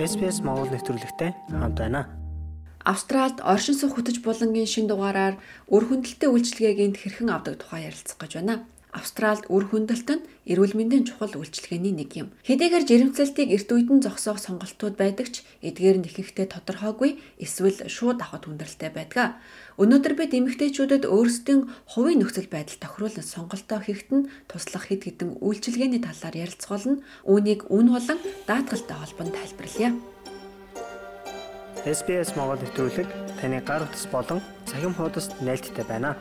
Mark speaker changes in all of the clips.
Speaker 1: SPS Монгол нэвтрүүлэгтэй хамт байна.
Speaker 2: Австралид оршин суух хөтөж булангийн шин дугаараар үр хөндлөлттэй үйлчилгээнд хэрхэн авдаг тухай ярилцах гэж байна. Австралид үр хөндлөлт нь эрүүл мэндийн чухал үйлчилгээний нэг юм. Хэдийгээр жирэмслэлтийг эрт үедэн зогсоох сонголтууд байдаг ч эдгээр нь ихэнхдээ тодорхойгүй эсвэл шууд авахд хүндрэлтэй байдаг. Өнөөдөр бид эмэгтэйчүүдэд өөрсдийн хувийн нөхцөл байдал тохируулан сонголтоо хийхэд нь туслах хэд хэдэн үйлчилгээний талаар ярилцах болно. Үүнийг үн болон даатгалтай холбоонд тайлбарлая.
Speaker 1: SBS Монгол нэвтрүүлэг таны гар утас болон цахим хуудасд нийлдэхтэй байна.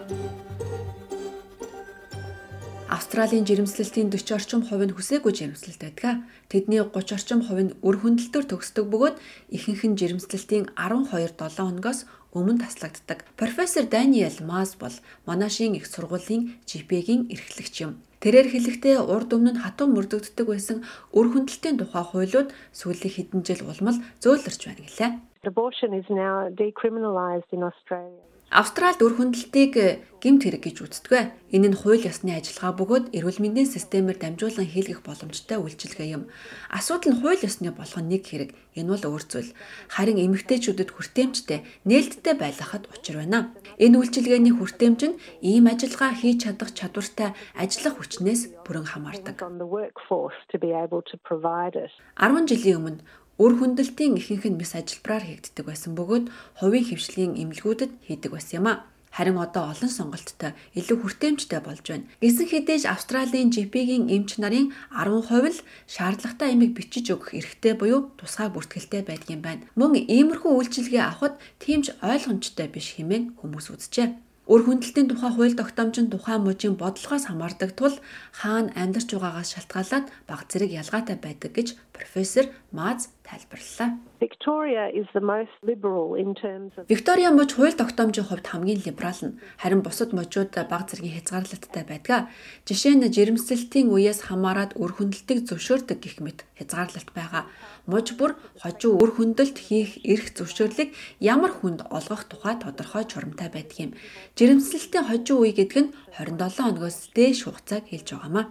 Speaker 2: Австралийн жирэмслэлтийн 40 орчим хувь нь хүсээгүй жирэмслэлт байдаг. Тэдний 30 орчим хувь нь үр хөндлөлтөөр төгсдөг бөгөөд ихэнх нь жирэмслэлтийн 12-7 хоногоос өмнө таслагддаг. Профессор Даниэл Мас бол Монашийн их сургуулийн GP-гийн эрхлэгч юм. Тэрээр хэлэхдээ урд өмнө нь хатуу мөрдөгддөг байсан үр хөндлөлтийн тухай хуулиуд сүүлийн хэдэн жил улмал зөөлрч байна гэлээ.
Speaker 3: Abortion is now decriminalized in Australia.
Speaker 2: Австралид үр хөндлөлтийг гэмт хэрэг гэж үздэг. Энэ нь хууль ёсны ажиллагаа бөгөөд эрүүл мэндийн системээр дамжуулан хийлгэх боломжтой үйлчилгээ юм. Асуудал нь хууль ёсны болгох нэг хэрэг. Энэ бол өөр зүйл. Харин эмэгтэйчүүдэд хүртээмжтэй нээлттэй байлгахад учир байна. Энэ үйлчилгээний хүртээмж нь ийм ажиллагаа хийж чадах чадвартай ажиллах хүчнээс бүрэн хамаардаг. 10 жилийн өмнө Үр хөндлөлтийн ихэнх нь мис ажилбараар хийгддэг байсан бөгөөд хувийн хөвшлийн эмнэлгүүдэд хийдэг байсан юм а. Харин одоо олон сонголттой илүү хүртээмжтэй болж байна. Гэсэн хэдиж Австралийн GP-ийн эмч нарын 10% л шаардлагатай эмийг бичиж өгөх эрхтэй буюу тусгай бүртгэлтэй байдгийн байна. Мөн иймэрхүү үйлчилгээ авахд тиймч ойлгомжтой биш хэмээн хүмүүс үзжээ. Үр хөндлөлтийн тухай хууль тогтоомж нь тухайн мужийн бодлогоос хамаардаг тул хаана амьдарч байгаагаас шалтгаалаад баг зэрэг ялгаатай байдаг гэж профессор Маз тайлбарллаа. Виктория мужи хууль тогтоомжийн хувьд хамгийн либерал нь харин бусад мужууд баг зэргийн хязгаарлалттай байдаг. Жишээ нь жирэмслэлтийн үеэс хамаарад үр хөндлөлтийг зөвшөөрдөг гэх мэт хязгаарлалт байгаа. Муж бүр хожуу үр хөндлөлт хийх эрх зөвшөөрлийг ямар хүнд олгох тухай тодорхой журамтай байдаг юм. Жирэмслэлтийн хожуу үе гэдэг нь 27 хоногоос дээш хугацааг хэлж байгаамаа.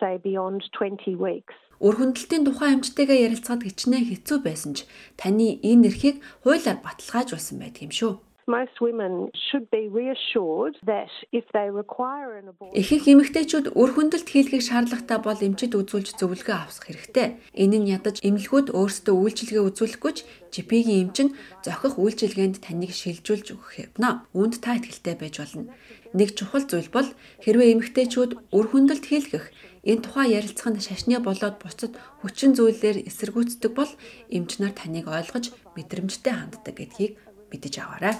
Speaker 3: say beyond 20 weeks.
Speaker 2: Үр хөндлөлтийн тухай эмчтэйгээ ярилцахад хичнээн хэцүү байсан ч таны энэ эрхийг хуулиар баталгаажуулсан байдаг юм шүү.
Speaker 3: Most women should be reassured that if they require an abortion
Speaker 2: Ихэнх эмэгтэйчүүд үр хөндлөлт хийлгэх шаардлагатай бол эмчид үзүүлж зөвлөгөө авах хэрэгтэй. Энэ нь ядаж эмнэлгүүд өөрсдөө үйлчилгээ үзүүлэхгүй ч GP-ийн эмч нь зохих үйлчилгээнд таныг шилжүүлж өгөх юмна. Үүнд та итгэлтэй байж болно. Нэг чухал зүйл бол хэрвээ эмэгтэйчүүд үр хөндлөлт хийлгэх Энэ тухай ярилцах нь шашны болоод буцад хүчин зүйлээр эсэргүүцдэг бол эмч нар таныг ойлгож мэдрэмжтэй ханддаг гэдгийг мэдэж аваарай.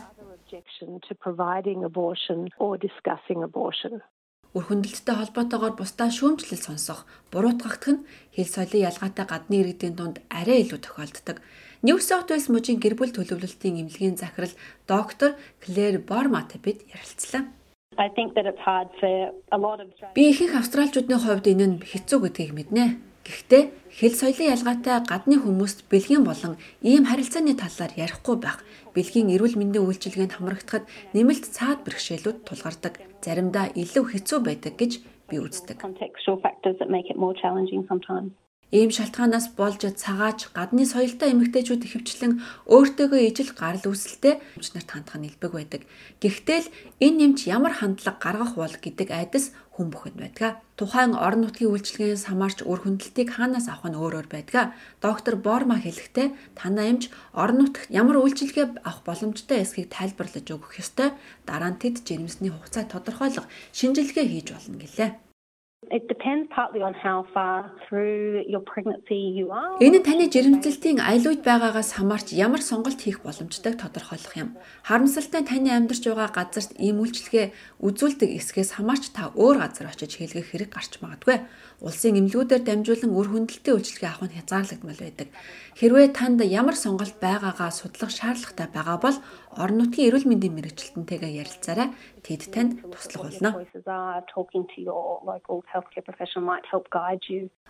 Speaker 2: Үр хөндлөлттэй холбоотойгоор бусдаа шүүмжлэл сонсох, буруутгагдах нь хэл соёлын ялгаатай гадны иргэдийн дунд арай илүү тохиолддог. New South Wales мужийн гэр бүл төлөвлөлтийн эмнэлгийн захирал доктор Клэр Бормат бид ярилцлаа. Би ихэнх австралчуудын хувьд энэ нь хэцүү гэдгийг мэднэ. Гэхдээ хэл соёлын ялгаатай гадны хүмүүст бэлгийн болон ийм харилцааны талаар ярихгүй байх. Бэлгийн эрүүл мэндийн үйлчилгээнд хамрагдахад нэмэлт цаад бэрхшээлүүд тулгардаг. Заримдаа илүү хэцүү байдаг гэж би үздэг. Ийм шалтгаанаас болж цагаач гадны соёлтой эмэгтэйчүүд ихэвчлэн өөртөөгөө ижил гарал үүсэлтэй эмч нарт хандах нь илбэг байдаг. Гэхдээ л энэ эмч ямар хандлага гаргах бол гэдэг айдас хүн бүхэнд байдаг. Тухайн орон нутгийн үйлчилгээнээс хамаарч үр хөндлөлтийг хаанаас авах нь өөр өөр байдаг. Доктор Борма хэлэхдээ танаа эмч орон нутагт ямар үйлчилгээ авах боломжтой эсхийг тайлбарлаж өгөх ёстой. Дараа нь тэд жирэмсний хугацааг тодорхойлох шинжилгээ хийж болно гэлээ.
Speaker 3: It depends partly on how far through your pregnancy you are.
Speaker 2: Энэ таны жирэмслэлтийн аюулд байгаагаас хамаарч ямар сонголт хийх боломжтойг тодорхойлох юм. Харамсалтай таны амьдарч байгаа газарт ийм үйлчлэгээ үзүүлдэг эсгээс хамаарч та өөр газар очиж хийлгэх хэрэг гарч магадгүй. Улсын эмнэлгүүдээр дамжуулан үр хөндлөлтийн үйлчлэгээ авах нь хязгаарлагдмал байдаг. Хэрвээ танд ямар сонголт байгаагаа судлах шаардлагатай байгаа бол орон нутгийн эрүүл мэндийн мэрэгчлэнтэйгээ ярилцаарай. Тэд танд туслах болно.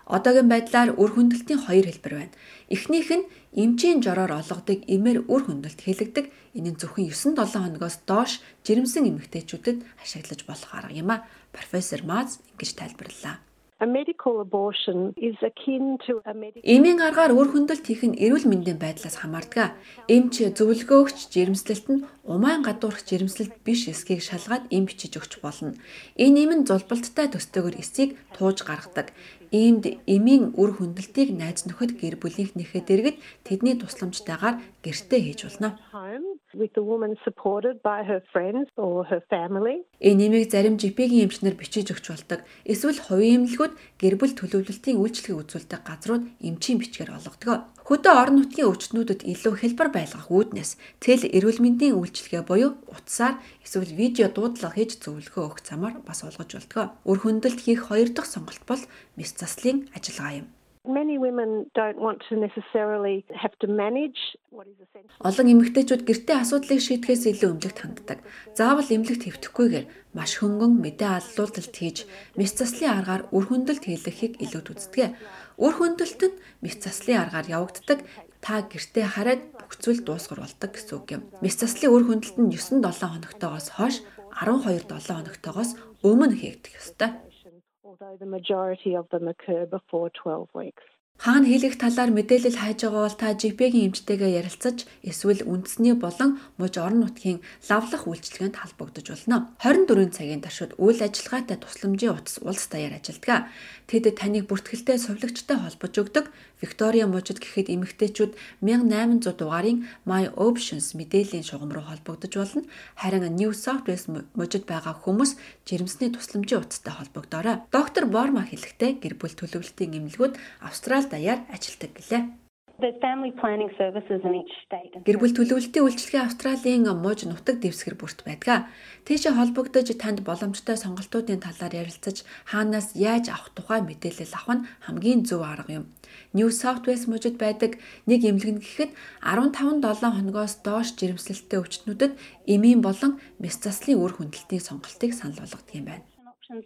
Speaker 2: Одоогийн байдлаар үр хөндлөлтийн хоёр хэлбэр байна. Эхнийх нь эмчийн жороор олгодог эмээр үр хөндлөлт хийлэгдэг. Энэ нь зөвхөн 9-7 хоногоос доош жирэмсэн эмэгтэйчүүдэд ашиглаж болох арга юм а. Профессор Маз ингэж тайлбарллаа.
Speaker 3: A medical abortion is akin to a medical
Speaker 2: Эмийн аргаар үр хөндлөлт хийх нь эрүүл мэндийн байдлаас хамаардаг. Эмч зөвлөгөөгч жирэмслэлт нь умайн гадуурх жирэмслэлт биш эсхийг шалгаад эм бичиж өгч болно. Энэ эм нь зулбалттай төстөөгөр эсийг тууж гаргадаг. Иймд эмийн үр хөндлөлтийг найз нөхөд гэр бүлийнхнийхээ дэргэд тэдний тусламжтайгаар гэртээ хийж болно.
Speaker 3: With the woman supported by her friends or her family.
Speaker 2: Энэ нэмийг зарим GP-ийн эмчнэр бичиж өгч болдог. Эсвэл хувийн эмнэлгүүд гэр бүл төлөвлөлтийн үйлчлэгийг үзүүлдэг газрууд эмчийн бичгээр олгодог. Хөдөө орон нутгийн өвчтнүүдэд илүү хэлбэр байлгах үүднээс тэл эрүүл мэндийн үйлчилгээ буюу утсаар эсвэл видео дуудлага хийж зөвлөгөө өгөх замаар бас олгож болдог. Үр хөндлөлт хийх хоёр дахь сонголт бол мэс заслын ажиллагаа юм.
Speaker 3: Many women don't want to necessarily have to manage what is essential.
Speaker 2: Олон эмэгтэйчүүд гэртээ асуудлыг шийдэхээс илүү эмнэлэгт ханддаг. Заавал эмнэлэгт хэвтэхгүйгээр маш хөнгөн мэдээ аллуулалт хийж, мэс заслын аргаар үр хөндлөлт хийлгэхийг илүүд үздэг. Үр хөндлөлт нь мэс заслын аргаар явагддаг. Та гэртээ хараад бүх зүйл дуусгар болдог гэсэн үг юм. Мэс заслын үр хөндлөлт нь 9-7 хоногтойгоос хойш 12-7 хоногтойгоос өмнө хийгдэх ёстой.
Speaker 3: Although the majority of them occur before 12 weeks.
Speaker 2: Хаана хийлгэх талаар мэдээлэл хайж байгаа бол та GP-ийн эмчтэйгээ ярилцаж эсвэл үндэсний болон мужи орон нутгийн лавлах үйлчилгээнд холбогдож болно. 24 цагийн туршид үйл ажиллагаатай тусламжийн утас улс даяар ажилладаг. Тэд таныг бүртгэлтэй сувлагчтай холбож өгдөг. Виктория мужид гэхэд эмэгтэйчүүд 1800 дугаарын My Options мэдээллийн шугам руу холбогдож болно. Харин New South Wales мужид байгаа хүмүүс жирэмсний тусламжийн утастай холбогдоорой. Доктор Борма хэлэхдээ гэр бүл төлөвлөлтийн эмнэлгүүд Австрали даяар ажилладаг гэлээ. Гэр бүл төлөвлөлтийн үйлчилгээ Австралийн мууж нутаг дэвсгэр бүрт байдаг. Тийшээ холбогдож танд боломжтой сонголтуудын талаар ярилцаж хаанаас яаж авах тухай мэдээлэл авах нь хамгийн зөв арга юм. New South Wales мужид байдаг нэг эмнэлэг нь гэхэд 15-7 хоногоос доош жирэмслэлттэй өвчтнүүдэд эмийн болон мэс заслын үр хөндлөлтийн сонголтыг санал болгодог юм байна.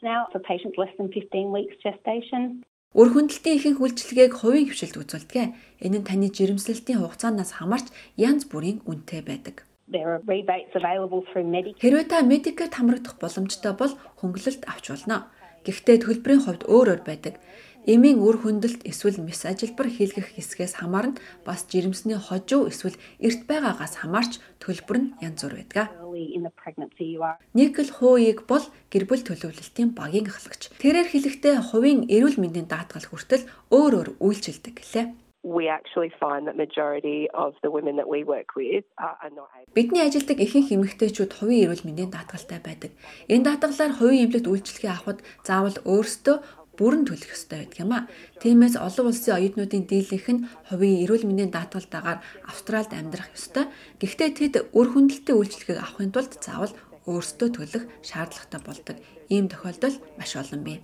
Speaker 3: now for patients less than 15 weeks gestation.
Speaker 2: Үр хөндлөлтийн ихэнх үйлчилгээг хувийн хвшилд үзүүлдэг. Энэ нь таны жирэмслэлтийн хугацаанаас хамаарч янз бүрийн үнэтэй байдаг. Хэрвээ та Medicare хамрагдах боломжтой бол хөнгөлөлт авч болно. Гэхдээ төлбөрийн хувьд өөр өөр байдаг. Эмийн үр хөндлөлт эсвэл мэс ажилбар хийлгэх хэсгээс хамаарна бас жирэмсний хожуу эсвэл эрт байгаагаас хамаарч төлбөр нь янз бүр байдаг. Никл хууийг бол гэр бүл төлөвлөлтийн багийн ахлагч. Тэрээр хэлэхдээ хувийн эрүүл мэндийн даатгал хүртэл өөр өөр үйлчилдэг гэлээ.
Speaker 4: we actually find that majority of the women that we work with are, are not able.
Speaker 2: Бидний ажилдаг ихэнх эмэгтэйчүүд хувийн эрүүл мэндийн даатгалтай байдаг. Энэ даатгалаар хувийн эмнэлэгт үйлчлэгээ авахд заавал өөрсдөө бүрэн төлөх ёстой байдаг юм а. Тиймээс олон улсын оюутнуудын дийлэнх нь хувийн эрүүл мэндийн даатгалдаагаар Австральд амьдрах ёстой. Гэхдээ тэд үр хөндлөлтийн үйлчлэгийг авахын тулд заавал өөрсдөө төлөх шаардлагатай болдог. Ийм тохиолдол маш олон бий.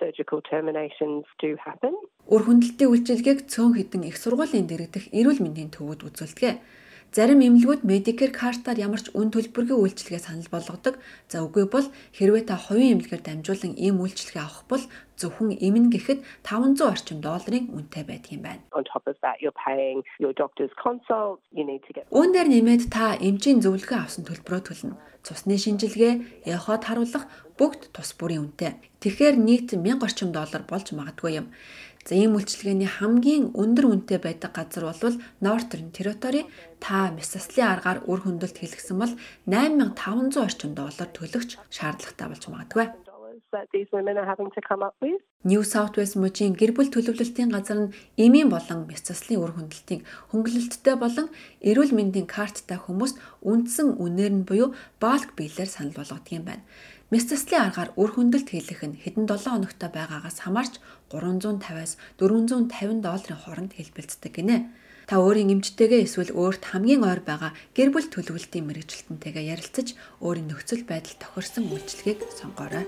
Speaker 4: surgical terminations do happen.
Speaker 2: Үр хөндлөлтийн үйлчилгээг цөөн хідэн их сургуулийн дэргэдэх эрүүл мэндийн төвүүд үзүүлдэг. Зарим эмнэлгүүд Medicare картаар ямар ч үн төлбөргүй үйлчилгээ санал болгодог. За үгүй бол хэрвээ та хувийн эмнэлгээр дамжуулан ийм үйлчилгээ авах бол зөвхөн эмнэ гэхэд 500 орчим долларын үнэтэй байдаг юм байна. Үүн дээр нэмээд та эмчийн зөвлөгөө авсан төлбөрөө төлнө. Цусны шинжилгээ, эход харуулах бүгд тус бүрийн үнэтэй. Тэгэхээр нийт 1000 орчим доллар болж магадгүй юм. За ийм үйлчилгээний хамгийн өндөр үнэтэй байдаг газар бол Northern Territory. Та Mississippi аргаар үр хөндлөлт хийлгсэн бол 8500 орчим доллар төлөгч шаардлагатай болж магадгүй.
Speaker 4: that these women are having to come up with.
Speaker 2: New South Wales мужийн гэр бүл төлөвлөлтийн газар нь эмийн болон мяцаслын үр хөндлөлтийн хөнгөлөлттэй болон эрүүл мэндийн карттай хүмүүст үндсэн үнээр нь буюу bulk биелэр санал болгодог юм байна. Мяцаслын аргаар үр хөндлөлт хийлгэх нь хэдэн 7 хоногтой байгаагаас хамаарч 350-аас 450 долларын хооронд хэлбэлцдэг гинэ. Та өөрийн эмчтэйгээ эсвэл өөрт хамгийн ойр байгаа гэр бүл төлөвлөлтийн мэрэгчлэнтэйгээ ярилцаж өөрийн нөхцөл байдал тохирсон үйлчилгээг сонгоорой.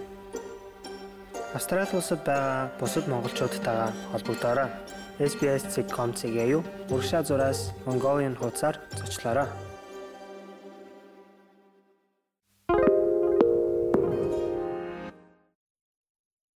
Speaker 1: Австрали улсад байгаа бусад монголчуудтайгаа холбогдоорой. SBS.com-ийг аюу урагшаа зураас Mongolian хуудасаар зочлоорой.